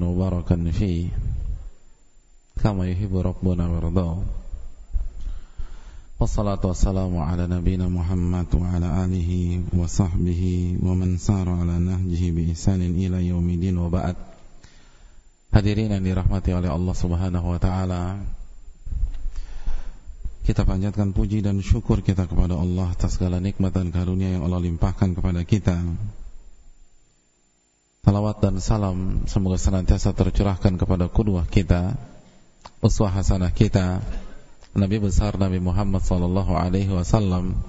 Mubarakan fi kama yuhibbu rabbuna wa yarda. Wassalatu wassalamu ala nabiyyina Muhammad wa ala alihi wa sahbihi wa man sara ala nahjihi bi ihsanin ila yaumidin wa ba'd. Hadirin yang dirahmati oleh Allah Subhanahu wa taala. Kita panjatkan puji dan syukur kita kepada Allah atas segala nikmat dan karunia yang Allah limpahkan kepada kita. Salawat dan salam semoga senantiasa tercurahkan kepada kedua kita, uswah hasanah kita, Nabi besar Nabi Muhammad sallallahu alaihi wasallam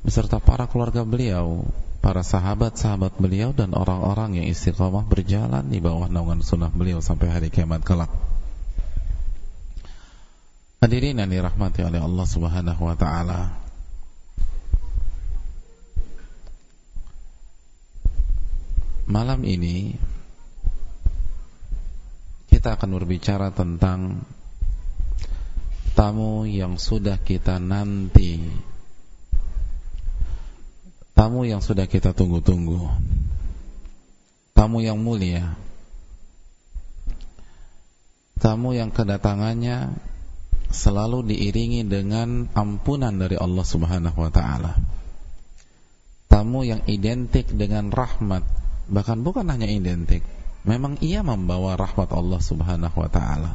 beserta para keluarga beliau, para sahabat-sahabat beliau dan orang-orang yang istiqamah berjalan di bawah naungan sunnah beliau sampai hari kiamat kelak. Hadirin yang dirahmati oleh Allah Subhanahu wa taala. Malam ini kita akan berbicara tentang tamu yang sudah kita nanti. Tamu yang sudah kita tunggu-tunggu. Tamu yang mulia. Tamu yang kedatangannya selalu diiringi dengan ampunan dari Allah Subhanahu wa taala. Tamu yang identik dengan rahmat bahkan bukan hanya identik. Memang ia membawa rahmat Allah subhanahu wa ta'ala.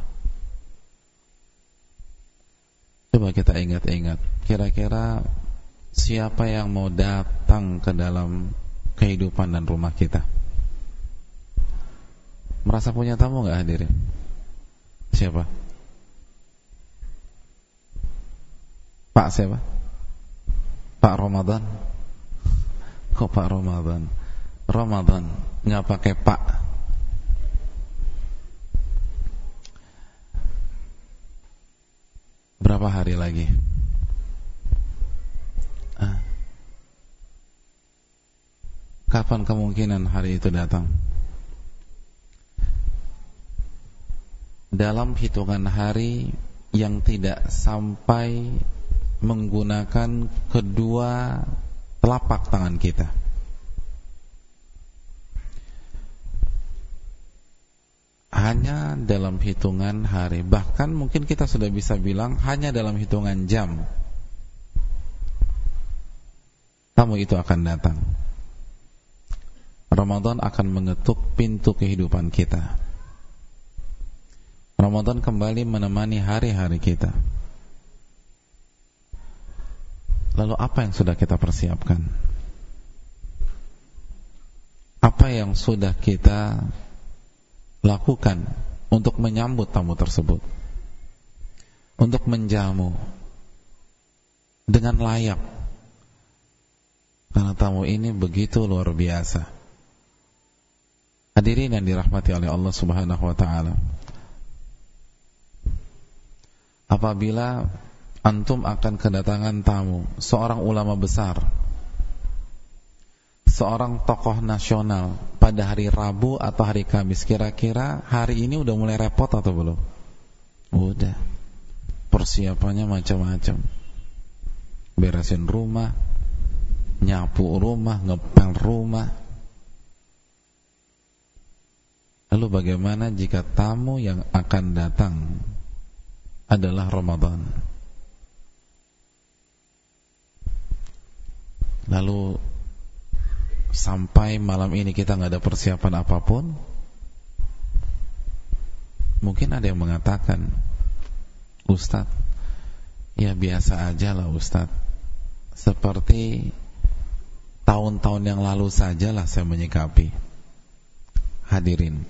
Coba kita ingat-ingat kira-kira siapa yang mau datang ke dalam kehidupan dan rumah kita? Merasa punya tamu nggak hadirin? Siapa? Pak siapa? Pak Ramadan? Kok Pak Ramadan Ramadan. Nggak pakai pak. Berapa hari lagi? Ah. kapan kemungkinan hari itu datang? Dalam hitungan hari yang tidak sampai menggunakan kedua telapak tangan kita hanya dalam hitungan hari. Bahkan mungkin kita sudah bisa bilang hanya dalam hitungan jam. Tamu itu akan datang. Ramadan akan mengetuk pintu kehidupan kita. Ramadan kembali menemani hari-hari kita. Lalu apa yang sudah kita persiapkan? Apa yang sudah kita lakukan untuk menyambut tamu tersebut. Untuk menjamu dengan layak. Karena tamu ini begitu luar biasa. Hadirin yang dirahmati oleh Allah subhanahu wa ta'ala. Apabila antum akan kedatangan tamu seorang ulama besar seorang tokoh nasional pada hari Rabu atau hari Kamis kira-kira hari ini udah mulai repot atau belum? Udah. Persiapannya macam-macam. Beresin rumah, nyapu rumah, ngepel rumah. Lalu bagaimana jika tamu yang akan datang adalah Ramadan? Lalu sampai malam ini kita nggak ada persiapan apa pun. Mungkin ada yang mengatakan Ustadz ya biasa aja lah Ustadz seperti tahun-tahun yang lalu sajalah saya menyikapi. Hadirin.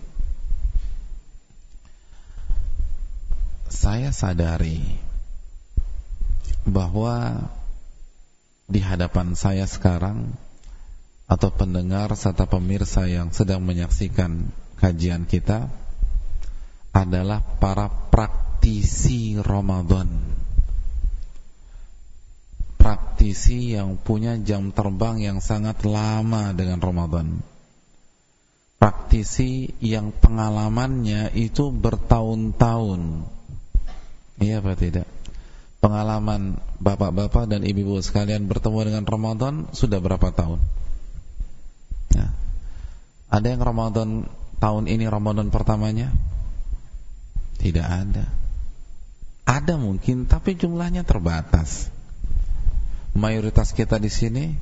Saya sadari bahwa di hadapan saya sekarang atau pendengar serta pemirsa yang sedang menyaksikan kajian kita adalah para praktisi Ramadan. Praktisi yang punya jam terbang yang sangat lama dengan Ramadan. Praktisi yang pengalamannya itu bertahun-tahun. Iya apa tidak? Pengalaman bapak-bapak dan ibu-ibu sekalian bertemu dengan Ramadan sudah berapa tahun? Ya. Ada yang Ramadan tahun ini Ramadan pertamanya? Tidak ada. Ada mungkin, tapi jumlahnya terbatas. Mayoritas kita di sini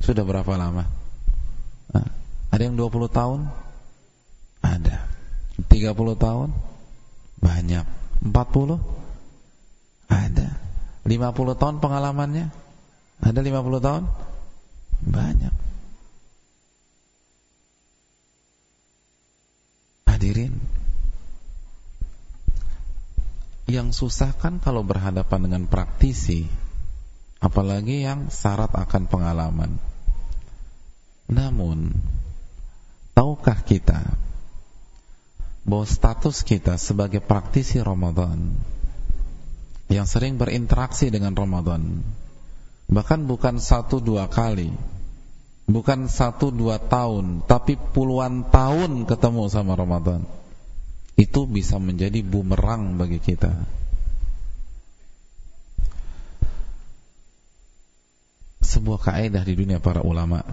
sudah berapa lama? Ada yang 20 tahun? Ada. 30 tahun? Banyak. 40? Ada. 50 tahun pengalamannya? Ada 50 tahun? Banyak. Hadirin, yang susah kan kalau berhadapan dengan praktisi, apalagi yang syarat akan pengalaman. Namun, tahukah kita bahwa status kita sebagai praktisi Ramadan yang sering berinteraksi dengan Ramadan, bahkan bukan satu dua kali, bukan satu dua tahun, tapi puluhan tahun ketemu sama Ramadan. Itu bisa menjadi bumerang bagi kita. Sebuah kaidah di dunia para ulama.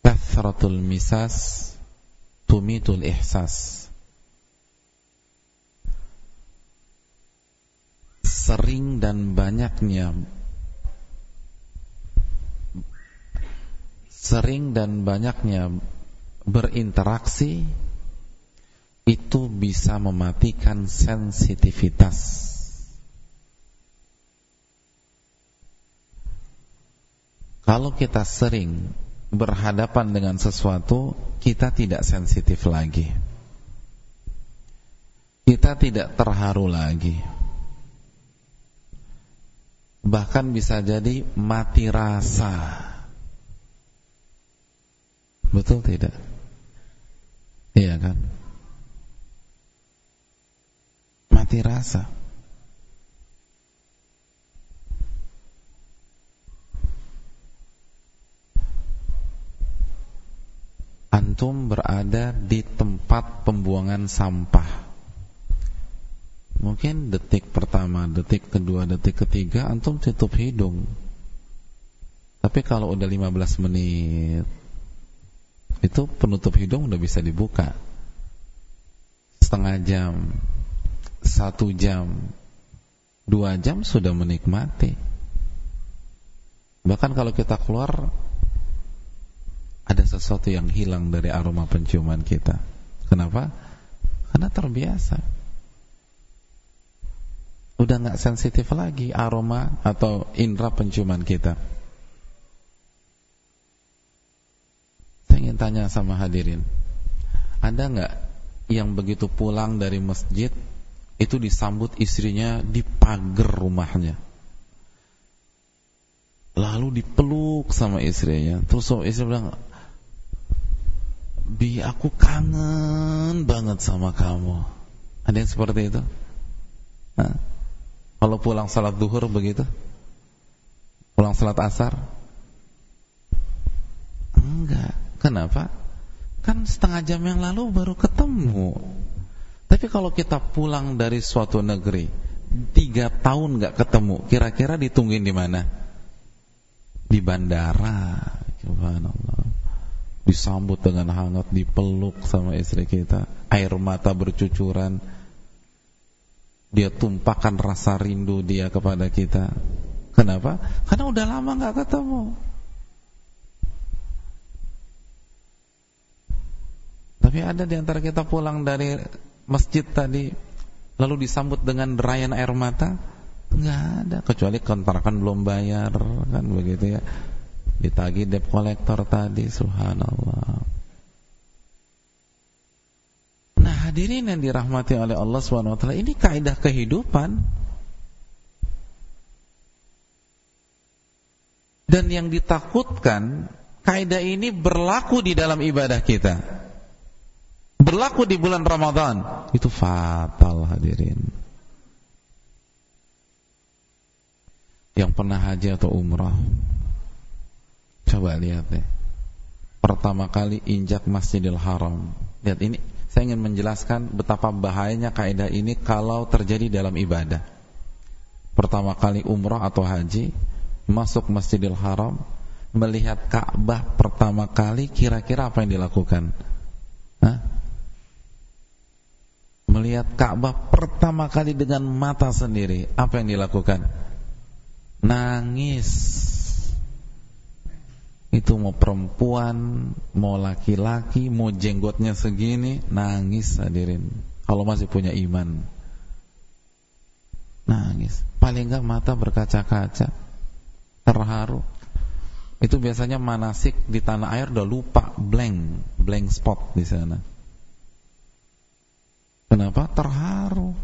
Kathratul misas tumitul ihsas. Sering dan banyaknya sering dan banyaknya berinteraksi itu bisa mematikan sensitivitas. Kalau kita sering berhadapan dengan sesuatu, kita tidak sensitif lagi. Kita tidak terharu lagi. Bahkan bisa jadi mati rasa Betul tidak? Iya kan? Mati rasa. Antum berada di tempat pembuangan sampah. Mungkin detik pertama, detik kedua, detik ketiga antum tutup hidung. Tapi kalau udah 15 menit, itu penutup hidung udah bisa dibuka. Setengah jam satu jam dua jam sudah menikmati. Bahkan kalau kita keluar ada sesuatu yang hilang dari aroma penciuman kita. Kenapa? karena terbiasa. Udah nggak sensitif lagi aroma atau indera penciuman kita Saya ingin tanya sama hadirin Ada nggak yang begitu pulang dari masjid Itu disambut istrinya di pagar rumahnya Lalu dipeluk sama istrinya Terus sama istri bilang Bi aku kangen banget sama kamu Ada yang seperti itu? Nah, kalau pulang salat duhur begitu? Pulang salat asar? Enggak Kenapa? Kan setengah jam yang lalu baru ketemu. Tapi kalau kita pulang dari suatu negeri, tiga tahun nggak ketemu, kira-kira ditungguin di mana? Di bandara. Disambut dengan hangat, dipeluk sama istri kita, air mata bercucuran. Dia tumpahkan rasa rindu dia kepada kita. Kenapa? Karena udah lama nggak ketemu. Tapi ada di antara kita pulang dari masjid tadi lalu disambut dengan derayan air mata? Enggak ada, kecuali kontrakan belum bayar kan begitu ya. Ditagi debt collector tadi, subhanallah. Nah, hadirin yang dirahmati oleh Allah Subhanahu wa taala, ini kaidah kehidupan. Dan yang ditakutkan, kaidah ini berlaku di dalam ibadah kita berlaku di bulan Ramadan. Itu fatal hadirin. Yang pernah haji atau umrah. Coba lihat deh. Pertama kali injak Masjidil Haram. Lihat ini saya ingin menjelaskan betapa bahayanya kaidah ini kalau terjadi dalam ibadah. Pertama kali umrah atau haji masuk Masjidil Haram melihat Ka'bah pertama kali kira-kira apa yang dilakukan? Hah? Melihat Ka'bah pertama kali dengan mata sendiri, apa yang dilakukan? Nangis. Itu mau perempuan, mau laki-laki, mau jenggotnya segini, nangis hadirin. Kalau masih punya iman. Nangis. Paling enggak mata berkaca-kaca. Terharu itu biasanya manasik di tanah air udah lupa blank blank spot di sana kenapa? Terharu.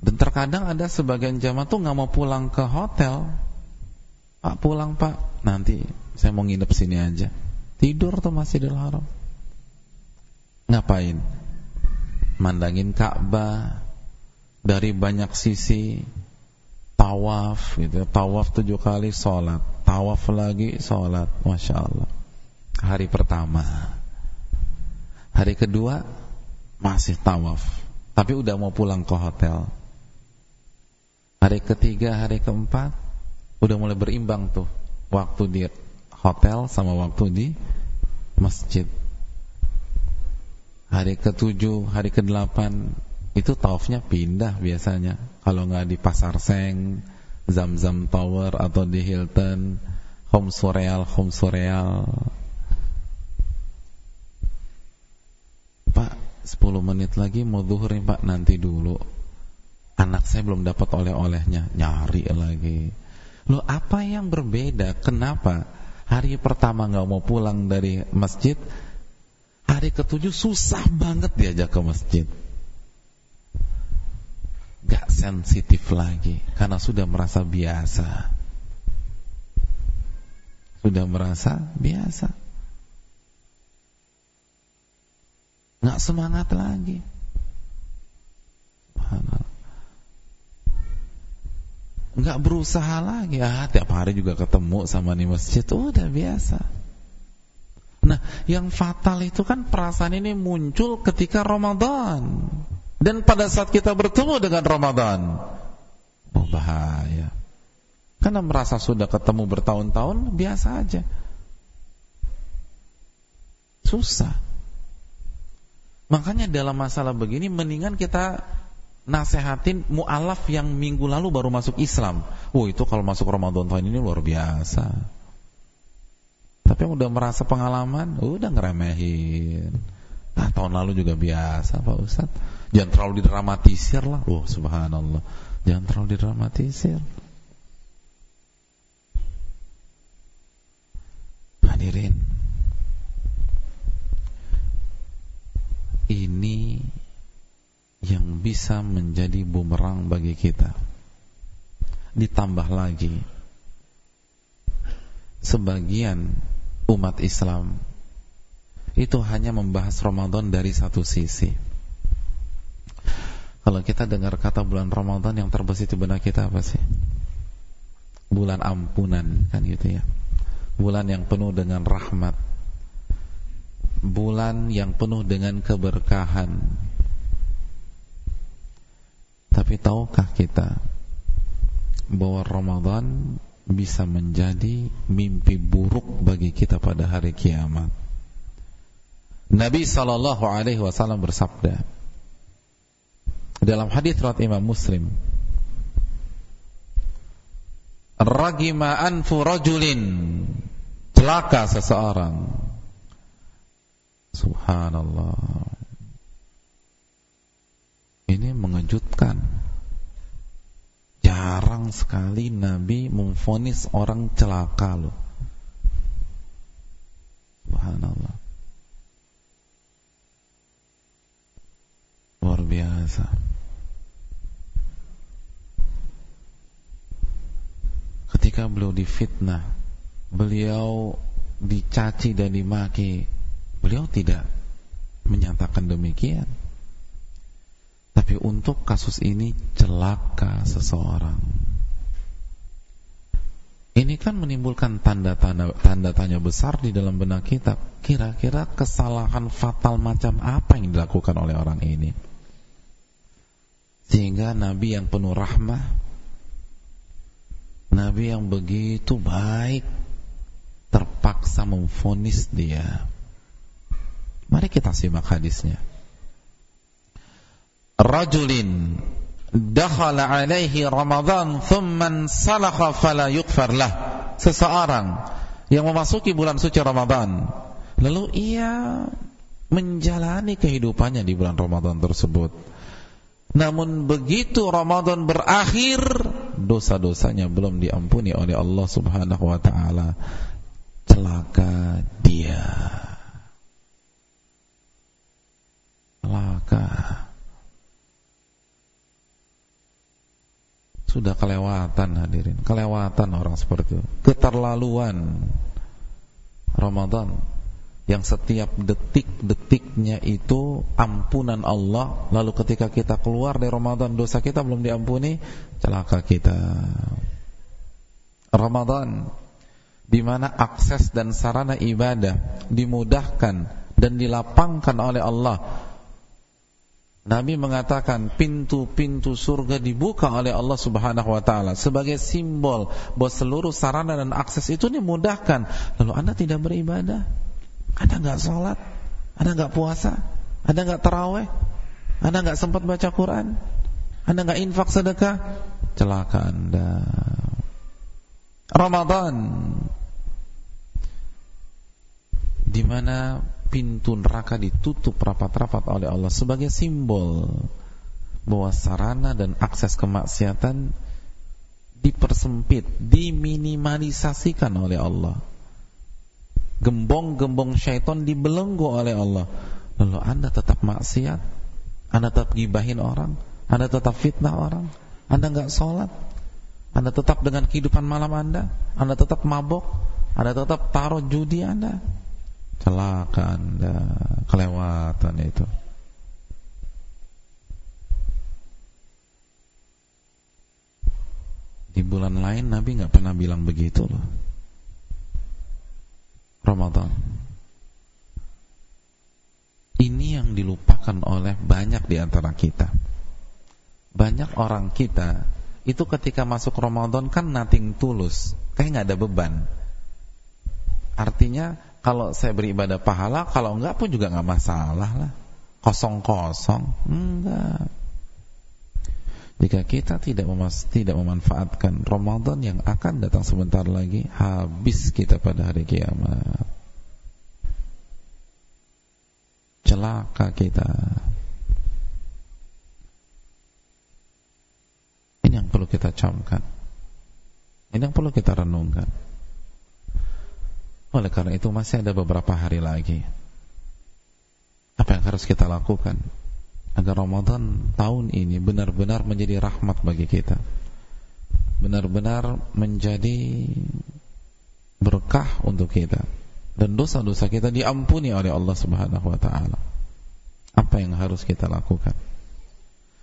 Dan terkadang ada sebagian jamaah tuh nggak mau pulang ke hotel. Pak pulang pak. Nanti saya mau nginep sini aja. Tidur tuh masih di Haram ngapain? Mandangin Ka'bah. Dari banyak sisi tawaf gitu tawaf tujuh kali sholat. Tawaf lagi sholat. Masya Allah. Hari pertama hari kedua masih tawaf. Tapi udah mau pulang ke hotel. Hari ketiga hari keempat udah mulai berimbang tuh. Waktu di hotel sama waktu di masjid. Hari ketujuh hari kedelapan itu tawafnya pindah biasanya. Kalau nggak di Pasar Seng, Zam-Zam Tower atau di Hilton, Home Surreal, Home Surreal. Pak, 10 menit lagi mau zuhur nih Pak, nanti dulu. Anak saya belum dapat oleh-olehnya, nyari lagi. Loh, apa yang berbeda? Kenapa? Hari pertama nggak mau pulang dari masjid, hari ketujuh susah banget diajak ke masjid gak sensitif lagi karena sudah merasa biasa. Sudah merasa biasa. Gak semangat lagi. Gak berusaha lagi. Ah, tiap hari juga ketemu sama di masjid. Udah biasa. Nah, yang fatal itu kan perasaan ini muncul ketika Ramadan. Dan pada saat kita bertemu dengan Ramadan, oh bahaya. Karena merasa sudah ketemu bertahun-tahun, biasa aja. Susah. Makanya dalam masalah begini, mendingan kita nasehatin mu'alaf yang minggu lalu baru masuk Islam. Oh itu kalau masuk Ramadan tahun ini luar biasa. Tapi yang udah merasa pengalaman, udah ngeremehin. Nah tahun lalu juga biasa Pak Ustadz Jangan terlalu didramatisir lah. Oh, subhanallah. Jangan terlalu didramatisir. Hadirin. Ini yang bisa menjadi bumerang bagi kita. Ditambah lagi sebagian umat Islam itu hanya membahas Ramadan dari satu sisi kalau kita dengar kata bulan Ramadan yang terbesit di benak kita apa sih? Bulan ampunan kan gitu ya. Bulan yang penuh dengan rahmat. Bulan yang penuh dengan keberkahan. Tapi tahukah kita bahwa Ramadan bisa menjadi mimpi buruk bagi kita pada hari kiamat. Nabi sallallahu alaihi wasallam bersabda, dalam hadis riwayat Imam Muslim ragima anfu rajulin celaka seseorang subhanallah. Ini mengejutkan. Jarang sekali Nabi memfonis orang celaka loh. Subhanallah. Luar biasa. Ketika beliau difitnah, beliau dicaci dan dimaki, beliau tidak menyatakan demikian. Tapi untuk kasus ini celaka seseorang. Ini kan menimbulkan tanda-tanda tanda tanya besar di dalam benak kita. Kira-kira kesalahan fatal macam apa yang dilakukan oleh orang ini? Sehingga Nabi yang penuh rahmah Nabi yang begitu baik terpaksa memfonis dia. Mari kita simak hadisnya. Rajulin dakhala alaihi Ramadan thumma salakha fala yughfar lah. Seseorang yang memasuki bulan suci Ramadan lalu ia menjalani kehidupannya di bulan Ramadan tersebut. Namun begitu Ramadan berakhir, dosa-dosanya belum diampuni oleh Allah Subhanahu wa taala. Celaka dia. Celaka. Sudah kelewatan hadirin, kelewatan orang seperti itu. Keterlaluan Ramadan yang setiap detik-detiknya itu ampunan Allah lalu ketika kita keluar dari Ramadan dosa kita belum diampuni celaka kita Ramadan di mana akses dan sarana ibadah dimudahkan dan dilapangkan oleh Allah Nabi mengatakan pintu-pintu surga dibuka oleh Allah Subhanahu wa taala sebagai simbol bahwa seluruh sarana dan akses itu dimudahkan. Lalu Anda tidak beribadah? Anda nggak sholat? Anda nggak puasa? Anda nggak terawih? Anda nggak sempat baca Quran? Anda nggak infak sedekah? Celaka Anda. Ramadan di mana pintu neraka ditutup rapat-rapat oleh Allah sebagai simbol bahwa sarana dan akses kemaksiatan dipersempit, diminimalisasikan oleh Allah. Gembong-gembong syaitan dibelenggu oleh Allah. Lalu Anda tetap maksiat, Anda tetap gibahin orang, Anda tetap fitnah orang, Anda nggak sholat, Anda tetap dengan kehidupan malam Anda, Anda tetap mabok, Anda tetap taruh judi Anda, celaka anda kelewatan itu. Di bulan lain Nabi nggak pernah bilang begitu loh. Ramadan. Ini yang dilupakan oleh banyak di antara kita. Banyak orang kita itu ketika masuk Ramadan kan nothing tulus. Kayak nggak ada beban. Artinya kalau saya beribadah pahala, kalau enggak pun juga enggak masalah lah. Kosong-kosong, enggak. Jika kita tidak memas tidak memanfaatkan Ramadan yang akan datang sebentar lagi, habis kita pada hari kiamat. Celaka kita. Ini yang perlu kita camkan. Ini yang perlu kita renungkan. Oleh karena itu masih ada beberapa hari lagi. Apa yang harus kita lakukan agar Ramadan tahun ini benar-benar menjadi rahmat bagi kita. Benar-benar menjadi berkah untuk kita dan dosa-dosa kita diampuni oleh Allah Subhanahu wa taala. Apa yang harus kita lakukan?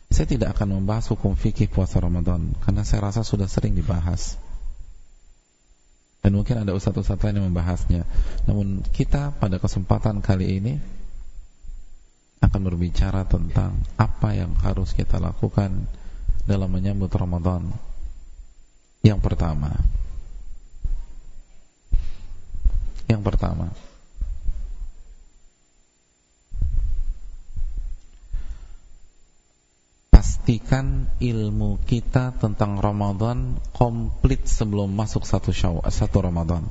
Saya tidak akan membahas hukum fikih puasa Ramadan karena saya rasa sudah sering dibahas dan mungkin ada ustadz-ustadz lain yang membahasnya. Namun kita pada kesempatan kali ini akan berbicara tentang apa yang harus kita lakukan dalam menyambut Ramadan. Yang pertama, yang pertama, pastikan ilmu kita tentang Ramadan komplit sebelum masuk satu syawal, satu Ramadan.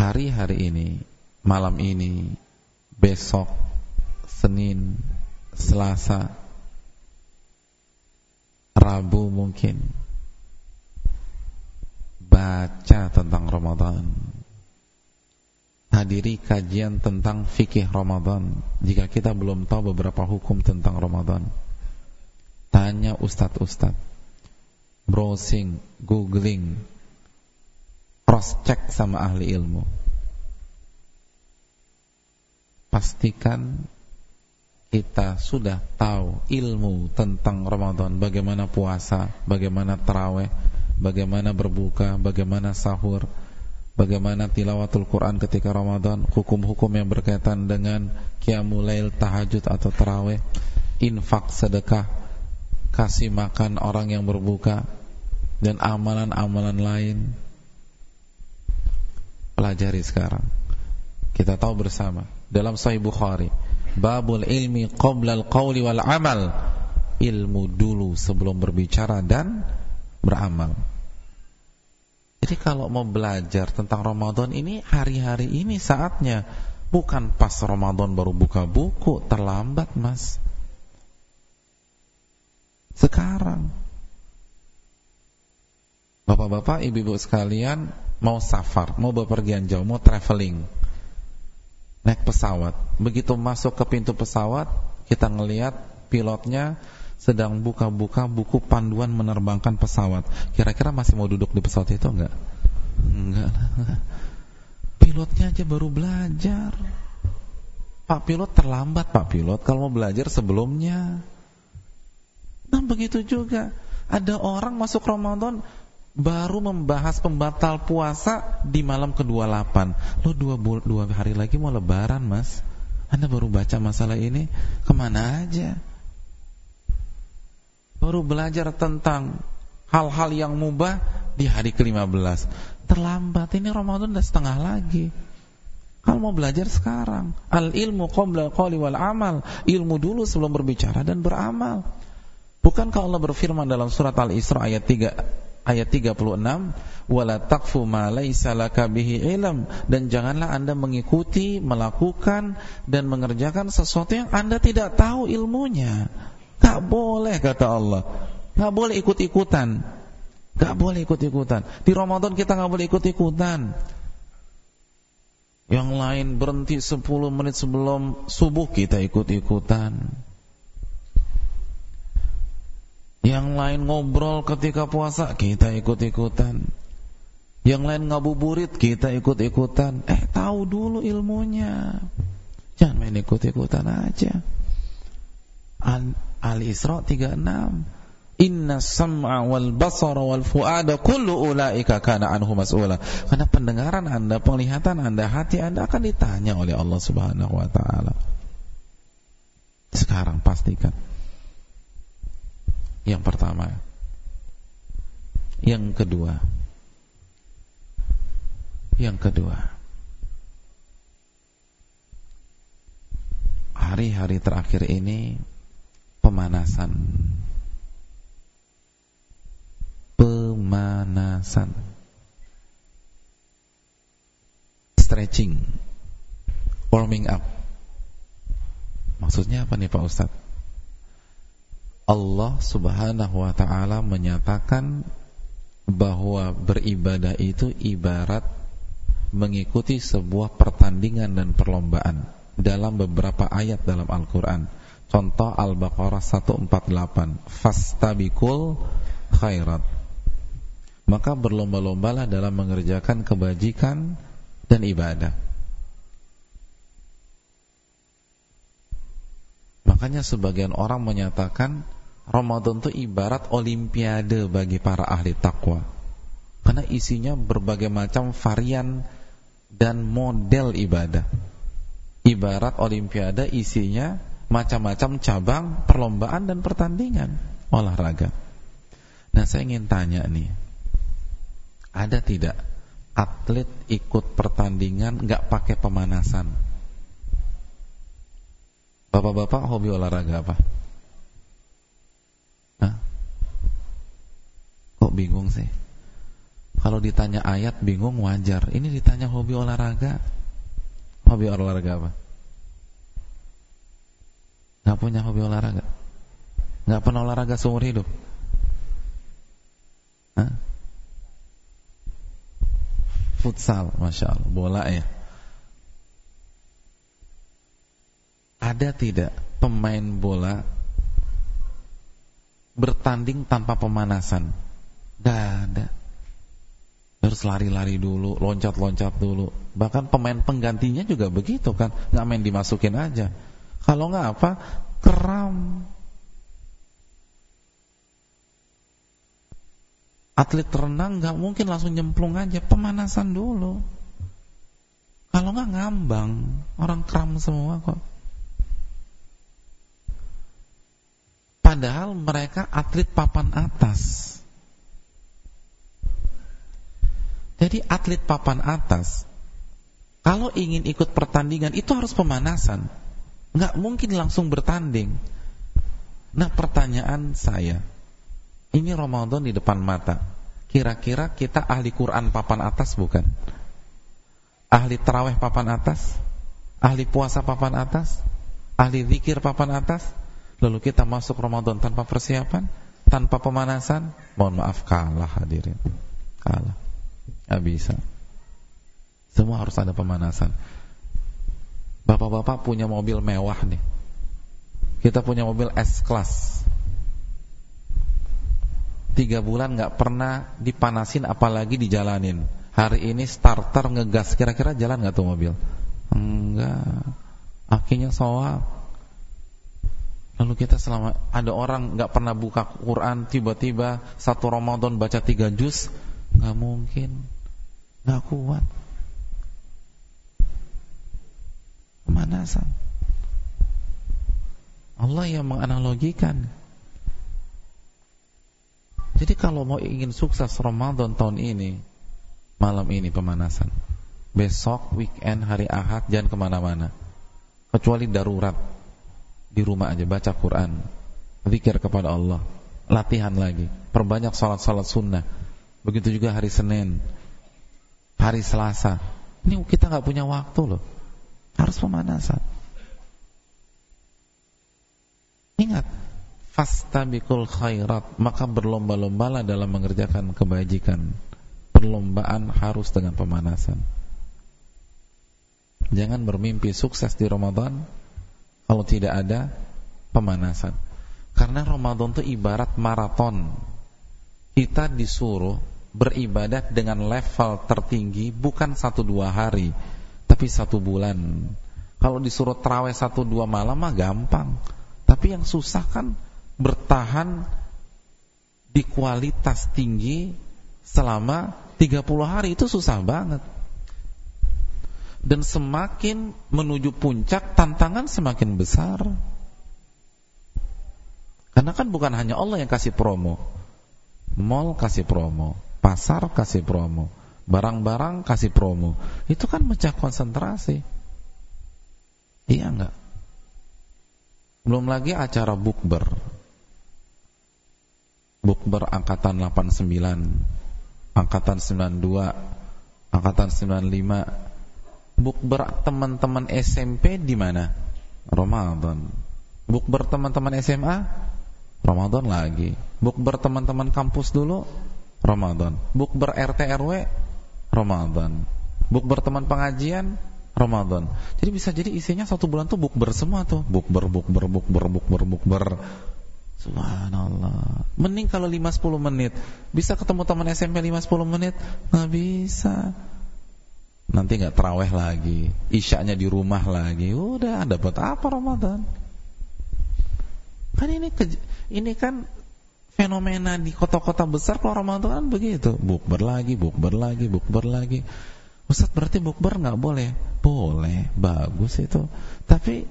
Hari-hari ini, malam ini, besok, Senin, Selasa, Rabu mungkin baca tentang Ramadan hadiri kajian tentang fikih Ramadan. Jika kita belum tahu beberapa hukum tentang Ramadan tanya ustadz-ustadz. Browsing, googling cross check sama ahli ilmu. Pastikan kita sudah tahu ilmu tentang Ramadan, bagaimana puasa, bagaimana terawih, bagaimana berbuka, bagaimana sahur, bagaimana tilawatul Quran ketika Ramadan, hukum-hukum yang berkaitan dengan qiyamul lail, tahajud atau tarawih, infak, sedekah. kasih makan orang yang berbuka dan amalan-amalan lain pelajari sekarang kita tahu bersama dalam Sahih Bukhari babul ilmi qabla al-qawli wal amal ilmu dulu sebelum berbicara dan beramal jadi kalau mau belajar tentang Ramadan ini hari-hari ini saatnya bukan pas Ramadan baru buka buku terlambat mas sekarang. Bapak-bapak, ibu-ibu sekalian mau safar, mau bepergian jauh, mau traveling. Naik pesawat. Begitu masuk ke pintu pesawat, kita ngelihat pilotnya sedang buka-buka buku panduan menerbangkan pesawat. Kira-kira masih mau duduk di pesawat itu enggak? Enggak. Pilotnya aja baru belajar. Pak pilot terlambat Pak pilot kalau mau belajar sebelumnya. Nah begitu juga ada orang masuk Ramadan baru membahas pembatal puasa di malam ke-28. Lo dua, dua hari lagi mau lebaran mas. Anda baru baca masalah ini ke mana aja? Baru belajar tentang hal-hal yang mubah di hari ke-15. Terlambat, ini Ramadan udah setengah lagi. Kalau mau belajar sekarang, al ilmu qabla qawli wal amal, ilmu dulu sebelum berbicara dan beramal. Bukankah Allah berfirman dalam surat Al-Isra ayat 3 ayat 36, "Wala taqfu ma laisa laka bihi ilm" dan janganlah Anda mengikuti, melakukan dan mengerjakan sesuatu yang Anda tidak tahu ilmunya. Tak boleh kata Allah. Tak boleh ikut-ikutan. Tak boleh ikut-ikutan. Di Ramadan kita nggak boleh ikut-ikutan. Yang lain berhenti 10 menit sebelum subuh kita ikut-ikutan. Yang lain ngobrol ketika puasa, kita ikut-ikutan. Yang lain ngabuburit, kita ikut-ikutan. Eh, tahu dulu ilmunya. Jangan main ikut-ikutan aja. Al-Isra 36. Inna sam'a wal basara wal fu'ada kullu ulaika kana anhu mas'ula. Karena pendengaran Anda, penglihatan Anda, hati Anda akan ditanya oleh Allah Subhanahu wa taala. Sekarang pastikan yang pertama. Yang kedua. Yang kedua. Hari-hari terakhir ini pemanasan. Pemanasan. Stretching. Warming up. Maksudnya apa nih Pak Ustadz? Allah Subhanahu wa taala menyatakan bahwa beribadah itu ibarat mengikuti sebuah pertandingan dan perlombaan dalam beberapa ayat dalam Al-Qur'an. Contoh Al-Baqarah 148, "Fastabikul khairat." Maka berlomba-lombalah dalam mengerjakan kebajikan dan ibadah. Makanya sebagian orang menyatakan Ramadan itu ibarat olimpiade bagi para ahli takwa. Karena isinya berbagai macam varian dan model ibadah. Ibarat olimpiade isinya macam-macam cabang perlombaan dan pertandingan olahraga. Nah, saya ingin tanya nih. Ada tidak atlet ikut pertandingan nggak pakai pemanasan? Bapak-bapak hobi olahraga apa? Kok bingung sih? Kalau ditanya ayat bingung wajar. Ini ditanya hobi olahraga. Hobi olahraga apa? Gak punya hobi olahraga? Gak pernah olahraga seumur hidup? Hah? Futsal, Masya Allah, bola ya Ada tidak pemain bola bertanding tanpa pemanasan? Gak ada. Harus lari-lari dulu, loncat-loncat dulu. Bahkan pemain penggantinya juga begitu kan, nggak main dimasukin aja. Kalau nggak apa, keram. Atlet renang nggak mungkin langsung nyemplung aja, pemanasan dulu. Kalau nggak ngambang, orang kram semua kok. Padahal mereka atlet papan atas. Jadi atlet papan atas kalau ingin ikut pertandingan itu harus pemanasan. Nggak mungkin langsung bertanding. Nah pertanyaan saya, ini Ramadan di depan mata. Kira-kira kita ahli Quran papan atas bukan? Ahli terawih papan atas? Ahli puasa papan atas? Ahli zikir papan atas? Lalu kita masuk Ramadan tanpa persiapan? Tanpa pemanasan? Mohon maaf kalah hadirin Kalah Gak bisa Semua harus ada pemanasan Bapak-bapak punya mobil mewah nih. Kita punya mobil S-Class. Tiga bulan gak pernah dipanasin apalagi dijalanin. Hari ini starter ngegas. Kira-kira jalan gak tuh mobil? Enggak. Akhirnya soal Lalu kita selama ada orang nggak pernah buka Quran tiba-tiba satu Ramadan baca tiga juz? Nggak mungkin. Nggak kuat pemanasan. Allah yang menganalogikan. Jadi kalau mau ingin sukses Ramadan tahun ini malam ini pemanasan. Besok weekend hari Ahad jangan ke mana-mana. Kecuali darurat. Di rumah aja baca Quran. Zikir kepada Allah. Latihan lagi. Perbanyak salat-salat sunnah. Begitu juga hari Senin. Hari Selasa. Ini kita nggak punya waktu loh harus pemanasan ingat fastabikul khairat maka berlomba-lombalah dalam mengerjakan kebajikan perlombaan harus dengan pemanasan jangan bermimpi sukses di Ramadan kalau tidak ada pemanasan. Karena Ramadan itu ibarat maraton. Kita disuruh beribadat dengan level tertinggi bukan satu dua hari, tapi satu bulan. Kalau disuruh terawih satu dua malam mah gampang. Tapi yang susah kan bertahan di kualitas tinggi selama 30 hari itu susah banget dan semakin menuju puncak tantangan semakin besar. Karena kan bukan hanya Allah yang kasih promo. Mall kasih promo, pasar kasih promo, barang-barang kasih promo. Itu kan mecah konsentrasi. Iya enggak? Belum lagi acara bukber. Bukber angkatan 89, angkatan 92, angkatan 95 bukber teman-teman SMP di mana? Ramadan. Bukber teman-teman SMA? Ramadan lagi. Bukber teman-teman kampus dulu? Ramadan. Bukber RT RW? Ramadan. Bukber teman pengajian? Ramadan. Jadi bisa jadi isinya satu bulan tuh bukber semua tuh. Bukber, bukber, bukber, bukber, bukber. Subhanallah. Mending kalau 5-10 menit. Bisa ketemu teman SMP 5-10 menit? Nggak bisa nanti nggak teraweh lagi, isyaknya di rumah lagi, udah dapat apa Ramadan? Kan ini ini kan fenomena di kota-kota besar kalau Ramadan kan begitu, bukber lagi, bukber lagi, bukber lagi. Ustaz berarti bukber nggak boleh? Boleh, bagus itu. Tapi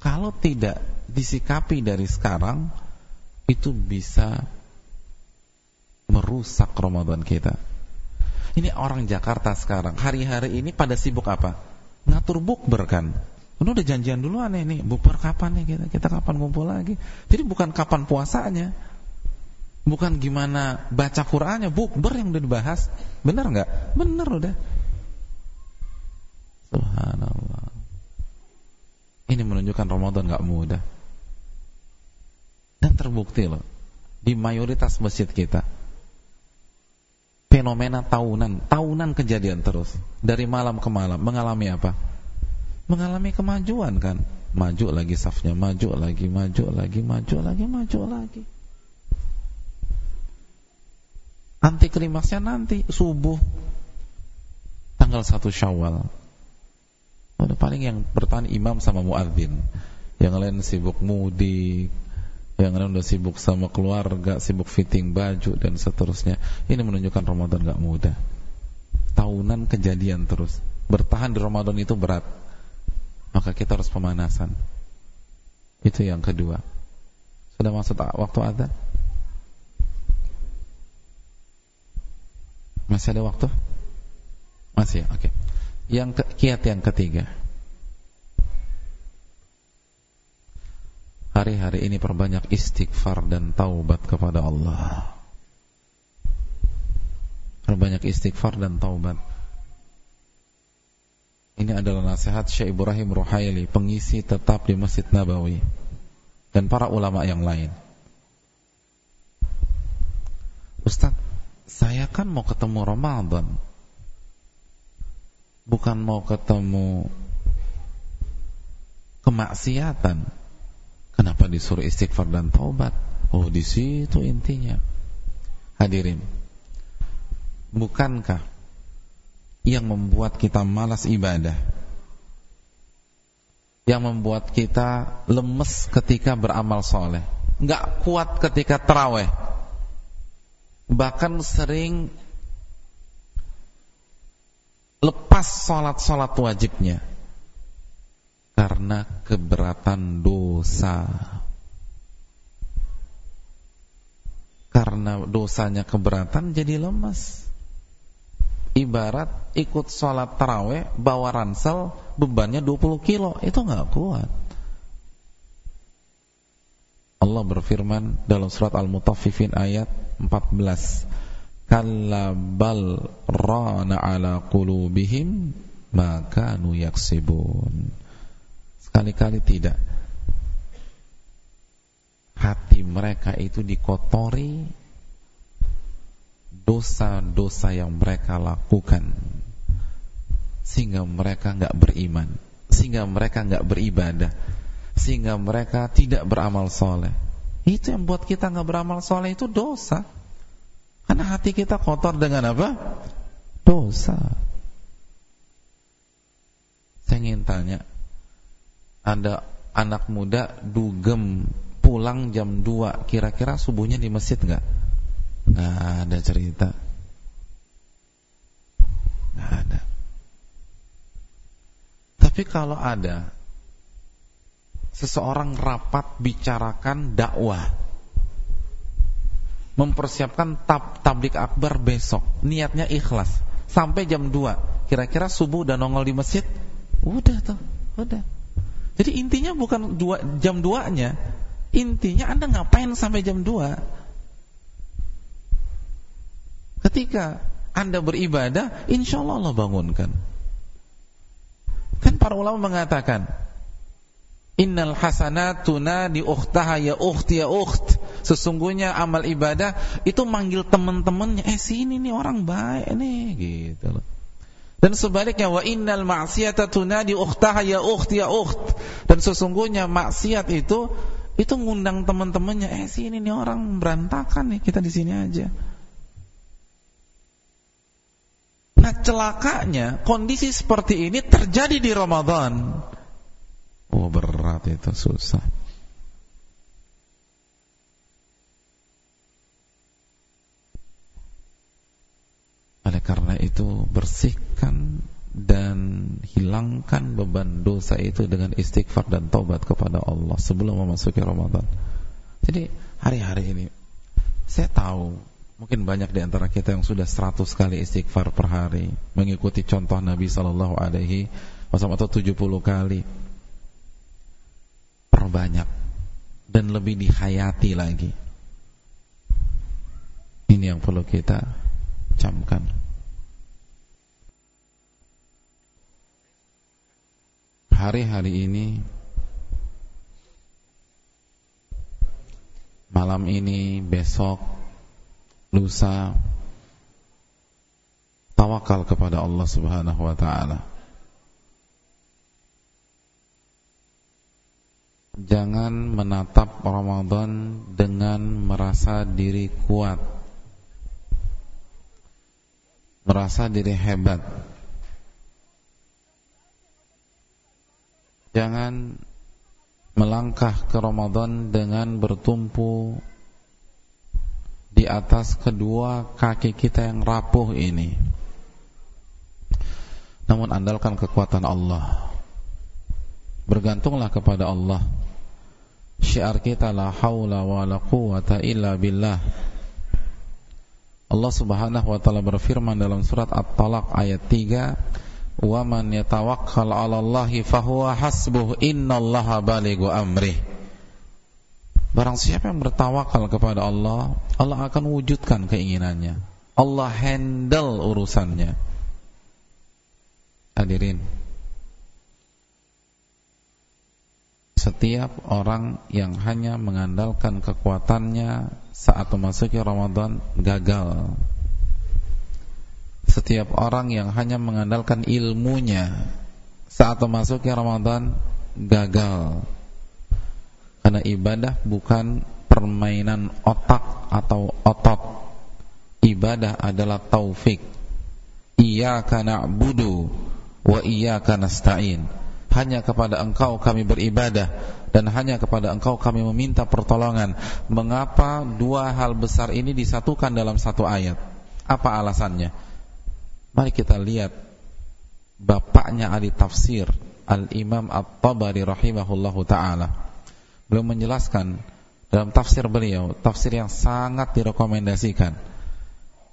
kalau tidak disikapi dari sekarang, itu bisa merusak Ramadan kita. Ini orang Jakarta sekarang, hari-hari ini pada sibuk apa? Ngatur bukber kan. Ini udah janjian dulu aneh nih, bukber kapan nih kita? Kita kapan ngumpul lagi? Jadi bukan kapan puasanya. Bukan gimana baca Qur'annya, bukber yang udah dibahas. Benar nggak? Benar udah. Subhanallah. Ini menunjukkan Ramadan nggak mudah. Dan terbukti loh di mayoritas masjid kita fenomena tahunan, tahunan kejadian terus dari malam ke malam mengalami apa? Mengalami kemajuan kan? Maju lagi safnya, maju lagi, maju lagi, maju lagi, maju lagi. Anti klimaksnya nanti subuh tanggal 1 Syawal. Udah paling yang bertahan imam sama muadzin. Yang lain sibuk mudik, yang lain udah sibuk sama keluarga, sibuk fitting baju dan seterusnya. Ini menunjukkan Ramadan gak mudah. Tahunan kejadian terus. Bertahan di Ramadan itu berat. Maka kita harus pemanasan. Itu yang kedua. Sudah masuk waktu adzan? Masih ada waktu? Masih, oke. Okay. Yang ke, kiat yang ketiga. Hari-hari ini perbanyak istighfar dan taubat kepada Allah. Perbanyak istighfar dan taubat. Ini adalah nasihat Syekh Ibrahim Ruhaili, pengisi tetap di Masjid Nabawi dan para ulama yang lain. Ustaz, saya kan mau ketemu Ramadan. Bukan mau ketemu kemaksiatan. Kenapa disuruh istighfar dan taubat? Oh, di situ intinya. Hadirin. Bukankah yang membuat kita malas ibadah? Yang membuat kita lemes ketika beramal soleh? Nggak kuat ketika terawih? Bahkan sering lepas sholat-sholat wajibnya. Karena keberatan dosa. Karena dosanya keberatan jadi lemas. Ibarat ikut sholat taraweh bawa ransel bebannya 20 kilo. Itu nggak kuat. Allah berfirman dalam surat Al-Mutaffifin ayat 14 Kalla bal rana ala qulubihim ma kanu yaksibun. Sekali-kali tidak. Hati mereka itu dikotori Dosa-dosa yang mereka lakukan. Sehingga mereka nggak beriman. Sehingga mereka nggak beribadah. Sehingga mereka tidak beramal soleh. Itu yang buat kita nggak beramal soleh itu dosa. Karena hati kita kotor dengan apa? Dosa. Saya ingin tanya, ada anak muda dugem pulang jam 2 kira-kira subuhnya di masjid nggak? Nggak ada cerita. Nggak ada. Tapi kalau ada seseorang rapat bicarakan dakwah. Mempersiapkan tab tablik akbar besok. Niatnya ikhlas. Sampai jam 2 kira-kira subuh udah nongol di masjid? Udah tuh. Udah. Jadi intinya bukan dua, jam 2 nya intinya anda ngapain sampai jam 2 ketika anda beribadah insya Allah Allah bangunkan. Kan para ulama mengatakan Innal hasanatuna di ukhtaha ya ukhti ya ukht. Sesungguhnya amal ibadah itu manggil teman-temannya, eh sini nih orang baik nih gitu loh. Dan sebaliknya wa innal ma'siyata tunadi ukhtaha ya ukhti ya ukht. Dan sesungguhnya maksiat itu itu ngundang teman-temannya, eh sini nih orang berantakan nih, kita di sini aja. Nah celakanya kondisi seperti ini terjadi di Ramadan. Oh berat itu susah Oleh karena itu bersihkan dan hilangkan beban dosa itu dengan istighfar dan taubat kepada Allah sebelum memasuki Ramadan. Jadi hari-hari ini saya tahu mungkin banyak di antara kita yang sudah 100 kali istighfar per hari mengikuti contoh Nabi sallallahu alaihi wasallam atau 70 kali perbanyak dan lebih dihayati lagi. Ini yang perlu kita camkan. Hari-hari ini malam ini, besok, lusa tawakal kepada Allah Subhanahu wa taala. Jangan menatap Ramadan dengan merasa diri kuat Merasa diri hebat Jangan melangkah ke Ramadan dengan bertumpu di atas kedua kaki kita yang rapuh ini. Namun andalkan kekuatan Allah. Bergantunglah kepada Allah Syiar kita la haula wa la quwata illa billah. Allah Subhanahu wa taala berfirman dalam surat At-Talaq ayat 3, "Wa man yatawakkal 'ala Allahi fahuwa hasbuh, innallaha balighu amrih." Barang siapa yang bertawakal kepada Allah, Allah akan wujudkan keinginannya. Allah handle urusannya. Hadirin, setiap orang yang hanya mengandalkan kekuatannya saat memasuki Ramadan gagal. Setiap orang yang hanya mengandalkan ilmunya saat memasuki Ramadan gagal. Karena ibadah bukan permainan otak atau otot. Ibadah adalah taufik. Iyyaka na'budu wa iyyaka nasta'in hanya kepada engkau kami beribadah dan hanya kepada engkau kami meminta pertolongan. Mengapa dua hal besar ini disatukan dalam satu ayat? Apa alasannya? Mari kita lihat bapaknya ahli tafsir Al-Imam At-Tabari rahimahullahu taala. Beliau menjelaskan dalam tafsir beliau tafsir yang sangat direkomendasikan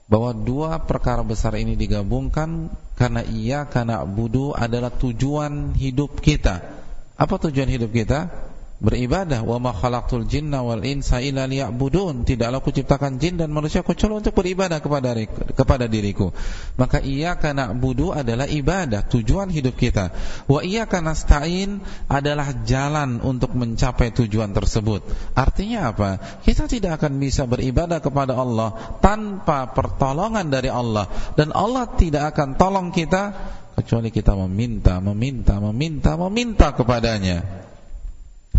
bahwa dua perkara besar ini digabungkan karena ia karena budu adalah tujuan hidup kita. Apa tujuan hidup kita? Beribadah. Wa ma khalaqtul jinna wal insa illa liya'budun. Tidaklah aku ciptakan jin dan manusia kecuali untuk beribadah kepada kepada diriku. Maka iyyaka na'budu adalah ibadah tujuan hidup kita. Wa iyyaka nasta'in adalah jalan untuk mencapai tujuan tersebut. Artinya apa? Kita tidak akan bisa beribadah kepada Allah tanpa pertolongan dari Allah. Dan Allah tidak akan tolong kita kecuali kita meminta meminta meminta meminta kepadanya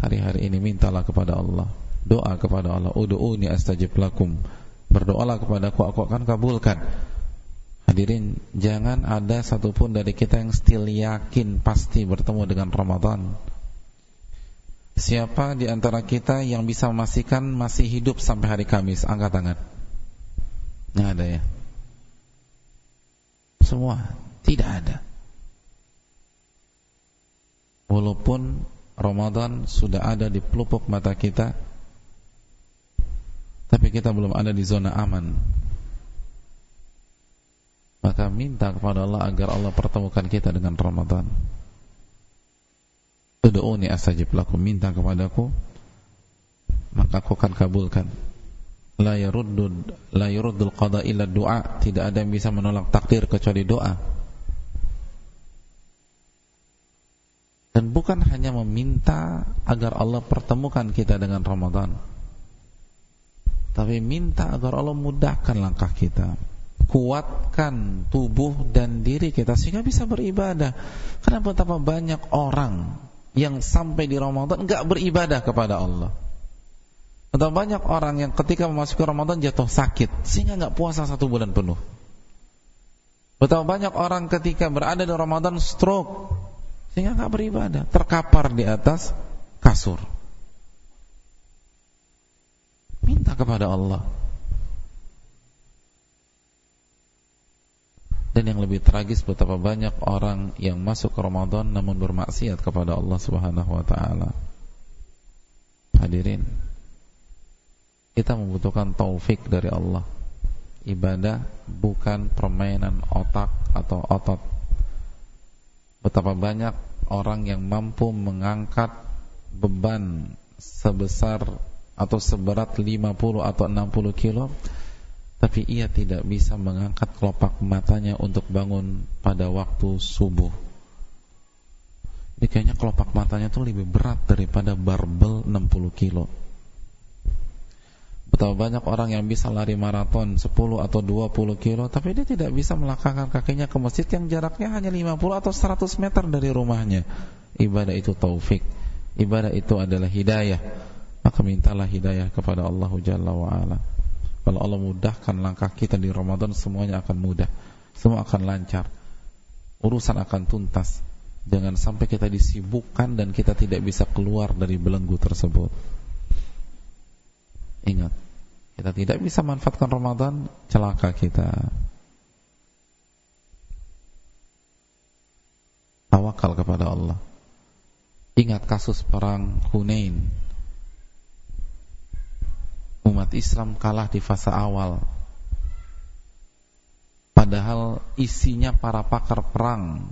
Hari-hari ini mintalah kepada Allah. Doa kepada Allah. Udu'uni astajib lakum. Berdoalah kepada aku akan kabulkan. Hadirin Jangan ada satupun dari kita yang still yakin Pasti bertemu dengan Ramadan. Siapa di antara kita yang bisa memastikan Masih hidup sampai hari Kamis? Angkat tangan. Nggak ada ya? Semua? Tidak ada. Walaupun Ramadan sudah ada di pelupuk mata kita tapi kita belum ada di zona aman. Maka minta kepada Allah agar Allah pertemukan kita dengan Ramadan. Udu'uni astajib lakum minta kepadaku maka aku akan kabulkan. La yaruddu la yuruddul qada illa du'a. Tidak ada yang bisa menolak takdir kecuali doa dan bukan hanya meminta agar Allah pertemukan kita dengan Ramadan. Tapi minta agar Allah mudahkan langkah kita. Kuatkan tubuh dan diri kita sehingga bisa beribadah. Karena betapa banyak orang yang sampai di Ramadan enggak beribadah kepada Allah. Betapa banyak orang yang ketika memasuki Ramadan jatuh sakit sehingga enggak puasa satu bulan penuh. Betapa banyak orang ketika berada di Ramadan stroke sehingga nggak beribadah, terkapar di atas kasur. Minta kepada Allah. Dan yang lebih tragis betapa banyak orang yang masuk ke Ramadan namun bermaksiat kepada Allah Subhanahu wa taala. Hadirin, kita membutuhkan taufik dari Allah. Ibadah bukan permainan otak atau otot betapa banyak orang yang mampu mengangkat beban sebesar atau seberat 50 atau 60 kilo tapi ia tidak bisa mengangkat kelopak matanya untuk bangun pada waktu subuh. Ini kayaknya kelopak matanya itu lebih berat daripada barbel 60 kilo Betapa banyak orang yang bisa lari maraton 10 atau 20 kilo Tapi dia tidak bisa melangkahkan kakinya ke masjid yang jaraknya hanya 50 atau 100 meter dari rumahnya. Ibadah itu taufik. Ibadah itu adalah hidayah. Maka mintalah hidayah kepada Allah Jalla wa'ala Kalau Allah mudahkan langkah kita di Ramadan Semuanya akan mudah. Semua akan lancar. Urusan akan tuntas. Jangan sampai kita disibukkan dan kita tidak bisa keluar dari belenggu tersebut. Ingat, kita tidak bisa manfaatkan Ramadan, celaka kita. Tawakal kepada Allah. Ingat kasus perang Hunain. Umat Islam kalah di fase awal. Padahal isinya para pakar perang.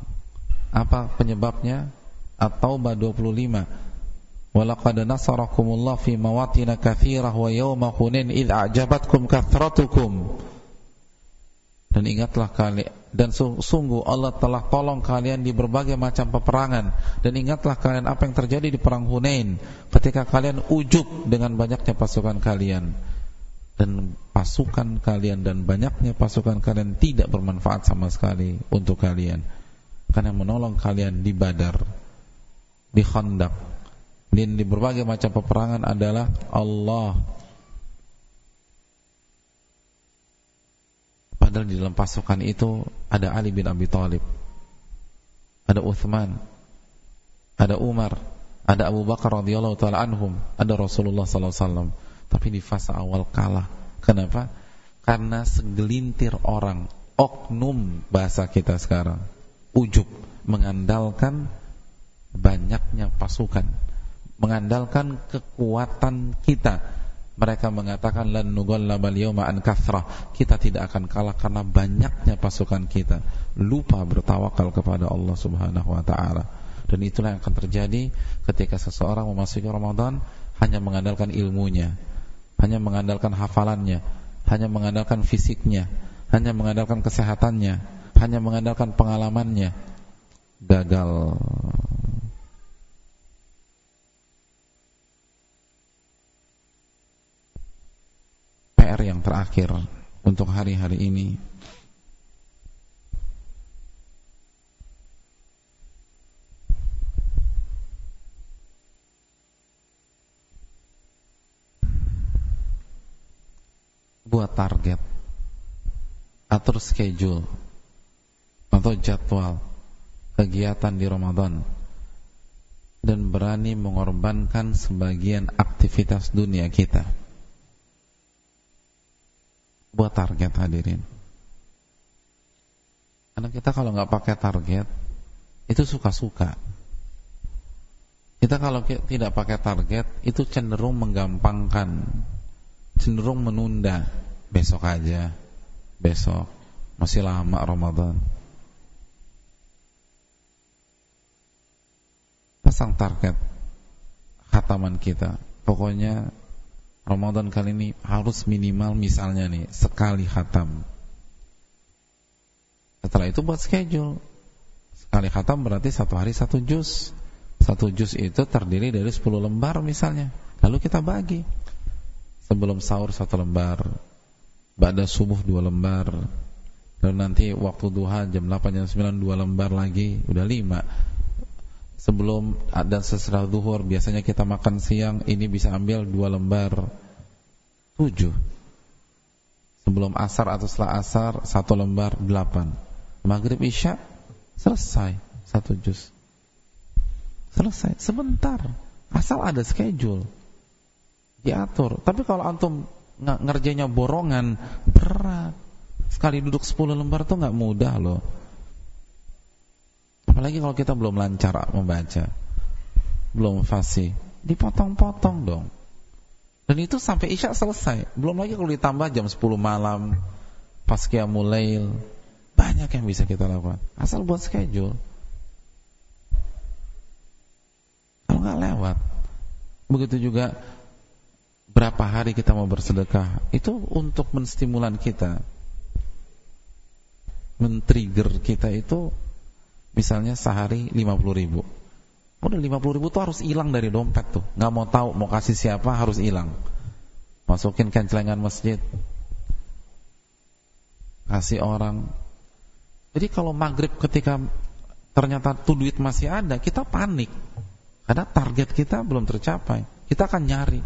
Apa penyebabnya? At-Taubah 25 Walaqad nasarakumullah fi mawatina kathirah wa yawma hunin idh a'jabatkum kathratukum. Dan ingatlah kalian dan sungguh Allah telah tolong kalian di berbagai macam peperangan. Dan ingatlah kalian apa yang terjadi di perang Hunain ketika kalian ujub dengan banyaknya pasukan kalian. Dan pasukan kalian dan banyaknya pasukan kalian tidak bermanfaat sama sekali untuk kalian. Karena menolong kalian di Badar di Khandaq di berbagai macam peperangan adalah Allah Padahal di dalam pasukan itu ada Ali bin Abi Thalib, ada Uthman, ada Umar, ada Abu Bakar radhiyallahu taala anhum, ada Rasulullah sallallahu alaihi wasallam. Tapi di fase awal kalah. Kenapa? Karena segelintir orang, oknum bahasa kita sekarang, ujub mengandalkan banyaknya pasukan, mengandalkan kekuatan kita mereka mengatakan lan nughallabal yawma an. Kita tidak akan kalah karena banyaknya pasukan kita. Lupa bertawakal kepada Allah Subhanahu wa taala. Dan itulah yang akan terjadi ketika seseorang memasuki Ramadan hanya mengandalkan ilmunya, hanya mengandalkan hafalannya, hanya mengandalkan fisiknya, hanya mengandalkan kesehatannya, hanya mengandalkan pengalamannya. Gagal PR yang terakhir untuk hari-hari ini. Buat target atur schedule atau jadwal kegiatan di Ramadan dan berani mengorbankan sebagian aktivitas dunia kita buat target hadirin. Karena kita kalau nggak pakai target itu suka-suka. Kita kalau tidak pakai target itu cenderung menggampangkan, cenderung menunda besok aja, besok masih lama Ramadan. Pasang target khataman kita, pokoknya Ramadan kali ini harus minimal misalnya nih sekali khatam. Setelah itu buat schedule. Sekali khatam berarti satu hari satu juz. Satu juz itu terdiri dari 10 lembar misalnya. Lalu kita bagi. Sebelum sahur satu lembar. Ba'da subuh dua lembar. Lalu nanti waktu duha jam 8 jam 9 dua lembar lagi. Udah lima sebelum dan sesudah zuhur biasanya kita makan siang ini bisa ambil dua lembar tujuh. Sebelum asar atau setelah asar satu lembar delapan. Maghrib isya selesai. Satu juz selesai. Sebentar. Asal ada schedule. Diatur. Tapi kalau antum ngerjainnya borongan berat. Sekali duduk sepuluh lembar tuh nggak mudah loh Apalagi kalau kita belum lancar membaca, belum fasih, dipotong-potong dong. Dan itu sampai isya selesai. Belum lagi kalau ditambah jam 10 malam, pas mulai banyak yang bisa kita lakukan. Asal buat schedule. Kalau nggak lewat. Begitu juga berapa hari kita mau bersedekah, itu untuk menstimulan kita. Men-trigger kita itu Misalnya sehari 50 ribu. Udah 50 ribu tuh harus hilang dari dompet tuh. Gak mau tahu mau kasih siapa harus hilang. Masukin kencelengan masjid. Kasih orang. Jadi kalau maghrib ketika Ternyata tuh duit masih ada Kita panik. Karena target kita belum tercapai. Kita akan nyari.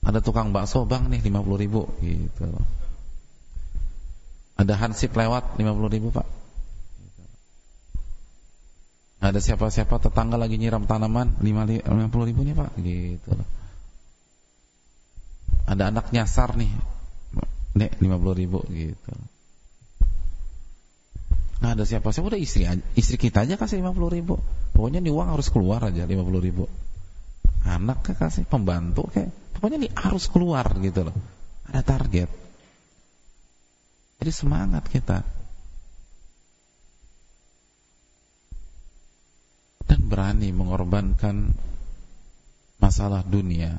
Ada tukang bakso bang nih 50 ribu. Gitu. Ada hansip lewat 50 ribu pak ada siapa-siapa tetangga lagi nyiram tanaman 50 ribu nih pak. Gitu ada anak nyasar nih. Nek 50 ribu gitu nah ada siapa-siapa. Udah istri istri kita aja kasih 50 ribu. Pokoknya nih uang harus keluar aja 50 ribu. Anak kayak kasih pembantu kayak pokoknya nih harus keluar gitu loh. Ada target. Jadi semangat kita dan berani mengorbankan masalah dunia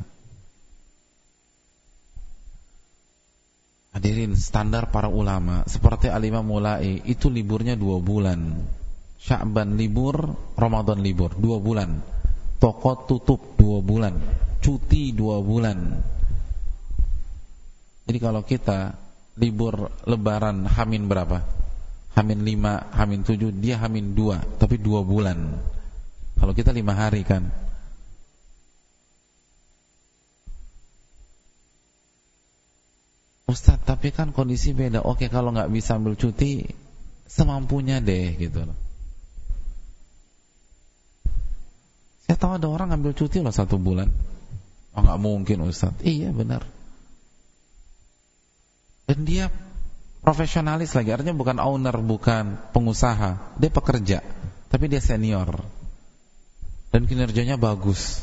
Hadirin standar para ulama seperti Alimah Mulai itu liburnya dua bulan. Sya'ban libur, Ramadan libur dua bulan. Toko tutup dua bulan, cuti dua bulan. Jadi kalau kita libur Lebaran Hamin berapa? Hamin lima, Hamin tujuh, dia Hamin dua, tapi dua bulan. Kalau kita lima hari kan, Ustaz, tapi kan kondisi beda. Oke, kalau nggak bisa ambil cuti, semampunya deh, gitu loh. Saya tahu ada orang ambil cuti loh satu bulan. Oh, nggak mungkin Ustaz. Iya, benar. Dan dia profesionalis lagi, artinya bukan owner, bukan pengusaha. Dia pekerja, tapi dia senior. Dan kinerjanya bagus.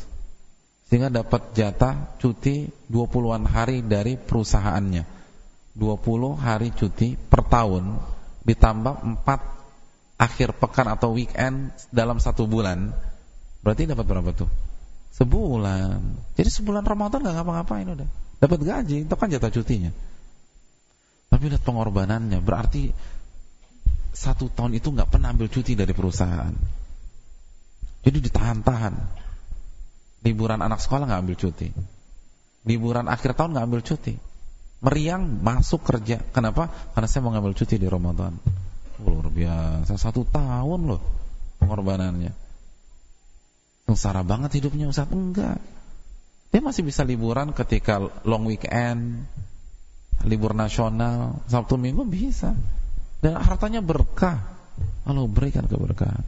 Sehingga dapat jatah cuti 20-an hari dari perusahaannya 20 hari cuti per tahun ditambah 4 akhir pekan atau weekend dalam satu bulan berarti dapat berapa tuh? Sebulan. Jadi sebulan Ramadan gak ngapa-ngapain udah. Dapat gaji, itu kan jatah cutinya. Tapi lihat pengorbanannya, berarti satu tahun itu nggak pernah ambil cuti dari perusahaan. Jadi ditahan-tahan. Liburan anak sekolah nggak ambil cuti. Liburan akhir tahun nggak ambil cuti meriang masuk kerja. Kenapa? Karena saya mau ngambil cuti di Ramadan. Luar biasa, satu tahun loh pengorbanannya. Sengsara banget hidupnya Ustaz. Enggak. Dia masih bisa liburan ketika long weekend, libur nasional, Sabtu Minggu bisa. Dan hartanya berkah. Allah berikan keberkahan.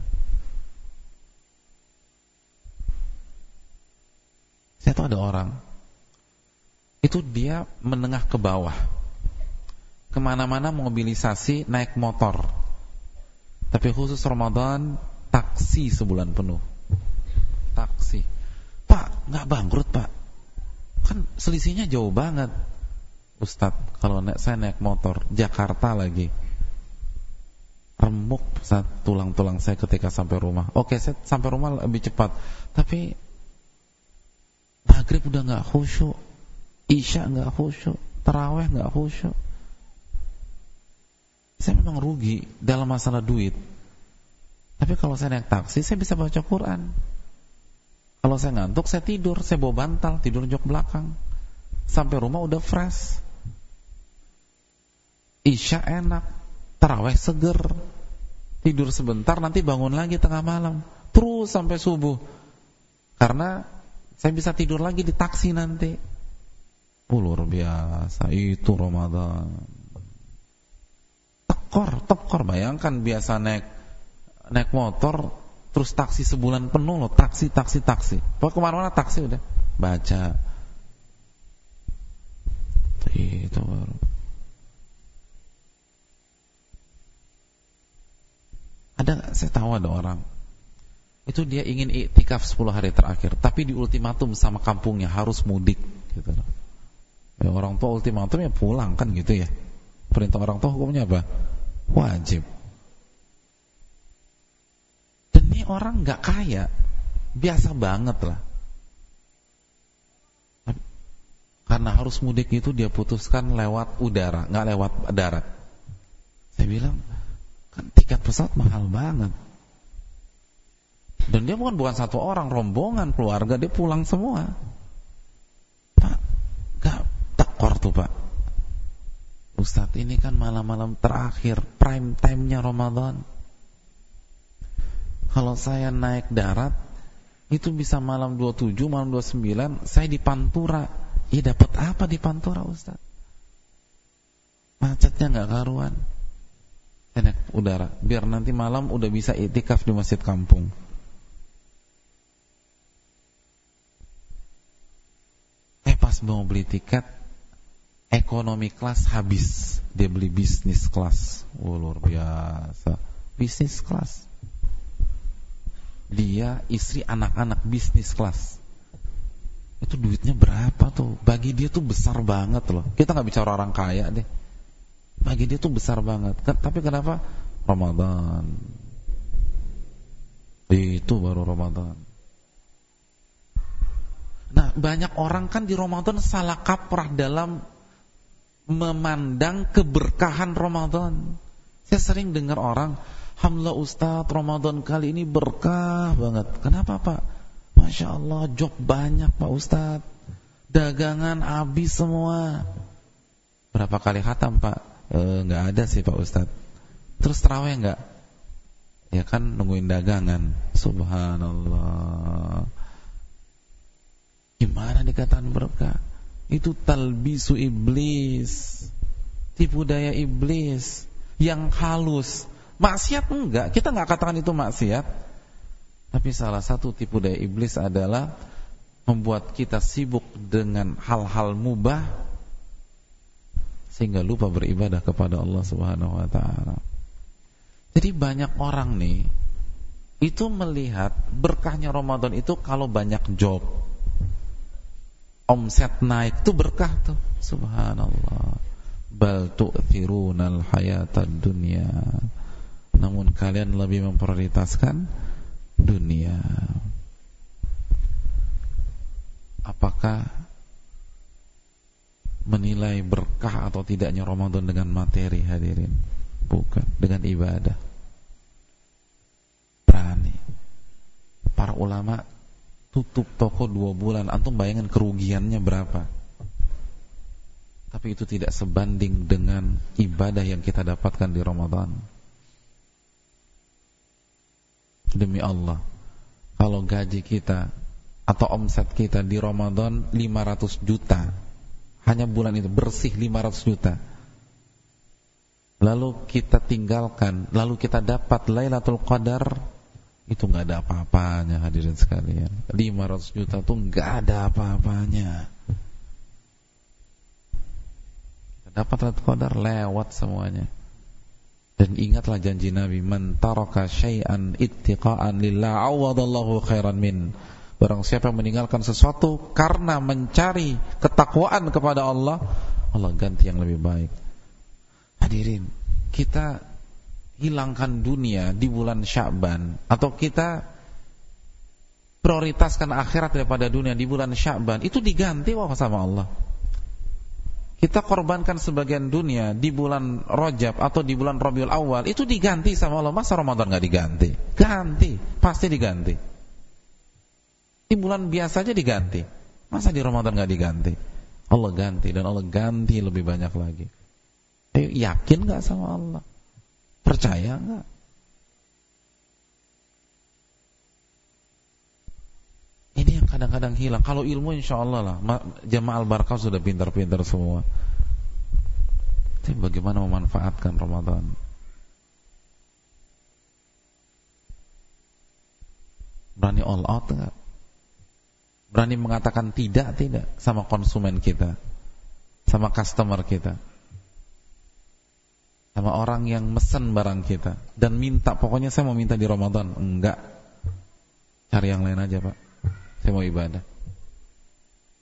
Saya tahu ada orang. Itu dia menengah ke bawah. Ke mana-mana mobilisasi naik motor. Tapi khusus Ramadan taksi sebulan penuh. Taksi. Pak nggak bangkrut pak. Kan selisihnya jauh banget. Ustadz kalau naik, saya naik motor Jakarta lagi. Remuk tulang-tulang saya ketika sampai rumah. Oke saya sampai rumah lebih cepat. Tapi maghrib udah nggak khusyuk Isya nggak khusyuk, teraweh nggak khusyuk. Saya memang rugi dalam masalah duit. Tapi kalau saya naik taksi, saya bisa baca Quran. Kalau saya ngantuk, saya tidur, saya bawa bantal, tidur jok belakang. Sampai rumah udah fresh. Isya enak, teraweh seger. Tidur sebentar, nanti bangun lagi tengah malam. Terus sampai subuh. Karena saya bisa tidur lagi di taksi nanti. Oh, luar biasa itu Ramadan. Tekor, tekor. Bayangkan biasa naik naik motor terus taksi sebulan penuh loh, taksi, taksi, taksi. Pokoknya ke mana-mana taksi udah baca. Itu baru. Ada, saya tahu ada orang itu dia ingin iktikaf 10 hari terakhir, tapi di ultimatum sama kampungnya harus mudik gitu. Ya, orang tua ultimatum ya pulang kan gitu ya. Perintah orang tua hukumnya apa? Wajib. Dan ini orang nggak kaya, biasa banget lah. Karena harus mudik itu dia putuskan lewat udara, nggak lewat darat. Saya bilang, kan tiket pesawat mahal banget. Dan dia bukan bukan satu orang, rombongan keluarga dia pulang semua. Pak, gak tekor tuh pak. Ustadz ini kan malam-malam terakhir Prime time-nya Ramadan. Kalau saya naik darat Itu bisa malam 27, malam 29 Saya di Pantura. Ya dapat apa di Pantura Ustadz? Macetnya nggak karuan. Naik udara Biar nanti malam udah bisa itikaf di masjid kampung Eh pas mau beli tiket ekonomi kelas habis. Dia beli bisnis kelas. Oh, luar biasa. Bisnis kelas. Dia istri anak-anak bisnis kelas. Itu duitnya berapa tuh? Bagi dia tuh besar banget loh. Kita nggak bicara orang kaya deh. Bagi dia tuh besar banget. Tapi kenapa? Ramadan. Itu baru Ramadan banyak orang kan di Ramadan salah kaprah dalam memandang keberkahan Ramadan. Saya sering dengar orang Alhamdulillah Ustadz Ramadan kali ini berkah banget. Kenapa Pak? Masya Allah job banyak Pak Ustadz. Dagangan habis semua. Berapa kali khatam Pak? E, nggak ada sih Pak Ustadz. Terus terawih nggak? Ya kan nungguin dagangan. Subhanallah Gimana dikatakan berkah? Itu talbisu iblis Tipu daya iblis Yang halus Maksiat enggak Kita nggak katakan itu maksiat tapi salah satu tipu daya iblis adalah membuat kita sibuk dengan hal-hal mubah sehingga lupa beribadah kepada Allah Subhanahu wa taala. Jadi banyak orang nih itu melihat berkahnya Ramadan itu kalau banyak job. Omset naik itu berkah tuh. Subhanallah. Bal tu'thirunal hayatad dunya. Namun kalian lebih memprioritaskan dunia. Apakah menilai berkah atau tidaknya Ramadan dengan materi hadirin? Bukan, dengan ibadah. Berani. Para ulama tutup toko dua bulan, antum bayangin kerugiannya berapa? Tapi itu tidak sebanding dengan ibadah yang kita dapatkan di Ramadan. Demi Allah Kalau gaji kita Atau omset kita di Ramadan 500 juta Hanya bulan itu bersih 500 juta Lalu kita tinggalkan Lalu kita dapat Lailatul Qadar Itu nggak ada apa-apanya hadirin sekalian 500 juta itu nggak ada apa-apanya Dapat Lailatul Qadar lewat semuanya dan ingatlah janji Nabi, "Man taraka syai'an ittiqa'an lillah, awadallahu khairan min." Barang siapa yang meninggalkan sesuatu karena mencari ketakwaan kepada Allah, Allah ganti yang lebih baik. Hadirin, kita hilangkan dunia di bulan Sya'ban atau kita prioritaskan akhirat daripada dunia di bulan Sya'ban, itu diganti wah sama Allah. Kita korbankan sebagian dunia di bulan Rojab atau di bulan Rabiul Awal itu diganti sama Allah. Masa Ramadan nggak diganti? Ganti pasti diganti. Di bulan biasa aja diganti. Masa di Ramadan nggak diganti? Allah ganti dan Allah ganti lebih banyak lagi. Ayo, yakin nggak sama Allah percaya nggak Ini yang kadang-kadang hilang. Kalau ilmu insya Allah lah, jamaah al-barakah sudah pintar-pintar semua. Tapi bagaimana memanfaatkan Ramadan? Berani all out enggak? Berani mengatakan tidak tidak sama konsumen kita, sama customer kita, sama orang yang mesen barang kita dan minta pokoknya saya mau minta di Ramadan. Enggak. Cari yang lain aja, Pak. Saya mau ibadah.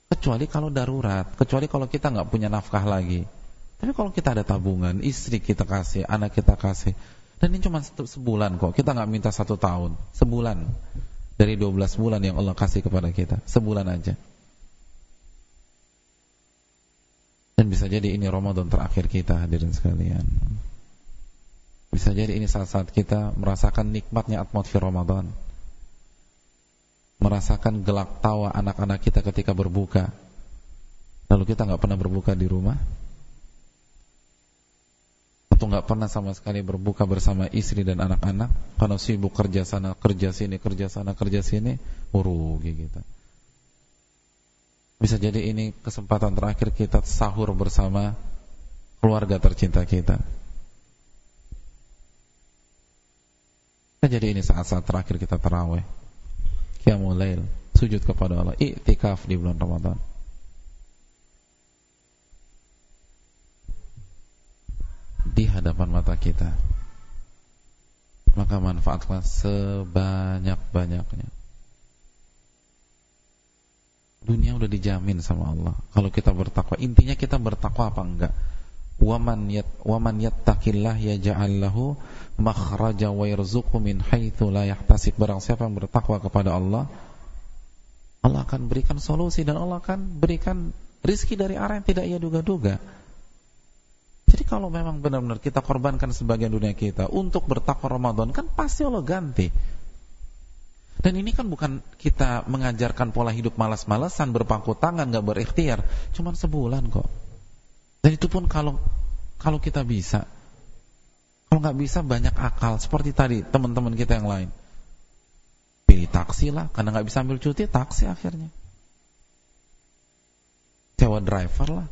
Kecuali kalau darurat, kecuali kalau kita nggak punya nafkah lagi. Tapi kalau kita ada tabungan, istri kita kasih, anak kita kasih, dan ini cuma sebulan kok, kita nggak minta satu tahun, sebulan dari 12 bulan yang Allah kasih kepada kita, sebulan aja. Dan bisa jadi ini Ramadan terakhir kita hadirin sekalian. Bisa jadi ini saat-saat kita merasakan nikmatnya atmosfer Ramadan. Merasakan gelak tawa anak-anak kita ketika berbuka. Lalu kita nggak pernah berbuka di rumah? Atau nggak pernah sama sekali berbuka bersama istri dan anak-anak? Karena sibuk kerja sana kerja sini kerja sana kerja sini rugi kita bisa jadi ini kesempatan terakhir kita sahur bersama keluarga tercinta kita bisa jadi ini saat-saat terakhir kita terawih qiyamul lail, sujud kepada Allah, iktikaf di bulan Ramadan. Di hadapan mata kita. Maka manfaatkan sebanyak-banyaknya. Dunia udah dijamin sama Allah. Kalau kita bertakwa, intinya kita bertakwa apa enggak? Waman yat waman yattaqillah yaj'al lahu makhraja wa yarzuqhu min haitsu la yahtasib. Barang siapa yang bertakwa kepada Allah, Allah akan berikan solusi dan Allah akan berikan rizki dari arah yang tidak ia duga-duga. Jadi kalau memang benar-benar kita korbankan sebagian dunia kita untuk bertakwa Ramadan, kan pasti Allah ganti. Dan ini kan bukan kita mengajarkan pola hidup malas-malasan, berpangku tangan, gak berikhtiar. Cuman sebulan kok. Dan itu pun kalau kalau kita bisa. Kalau nggak bisa banyak akal. Seperti tadi teman-teman kita yang lain. Pilih taksi lah, karena nggak bisa ambil cuti, taksi akhirnya. Sewa driver lah.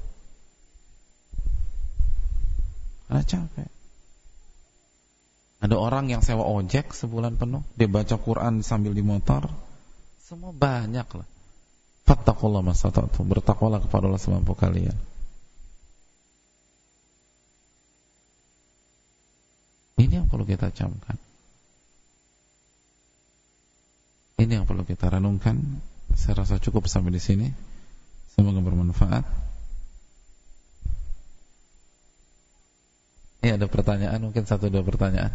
Karena capek. Ada orang yang sewa ojek sebulan penuh, dia baca Quran sambil di motor. Semua banyak lah. Fattakullah masatatu. Bertakwalah kepada Allah semampu kalian. Ini yang perlu kita camkan. Ini yang perlu kita renungkan. Saya rasa cukup sampai di sini. Semoga bermanfaat. Ini ada pertanyaan, mungkin satu dua pertanyaan.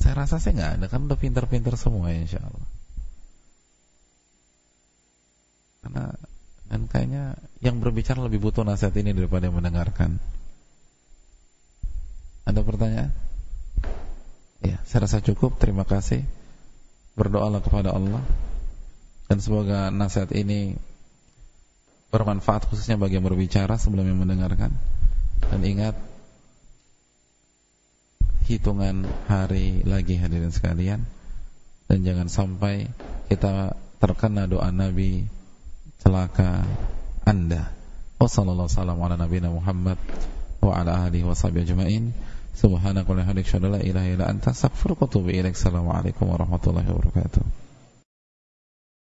Saya rasa saya nggak ada, kan udah pinter-pinter semua insya Allah. Karena dan kayaknya yang berbicara lebih butuh nasihat ini daripada yang mendengarkan. Ada pertanyaan? Ya, saya rasa cukup. Terima kasih. Berdoalah kepada Allah dan semoga nasihat ini bermanfaat khususnya bagi yang berbicara sebelum yang mendengarkan. Dan ingat hitungan hari lagi hadirin sekalian dan jangan sampai kita terkena doa Nabi celaka Anda. Wassalamualaikum warahmatullahi Muhammad wa ala alihi washabihi ajmain. Subhanakallahumma wa bihamdika la ilaha illa anta astaghfiruka wa atubu ilaik. Assalamualaikum warahmatullahi wabarakatuh.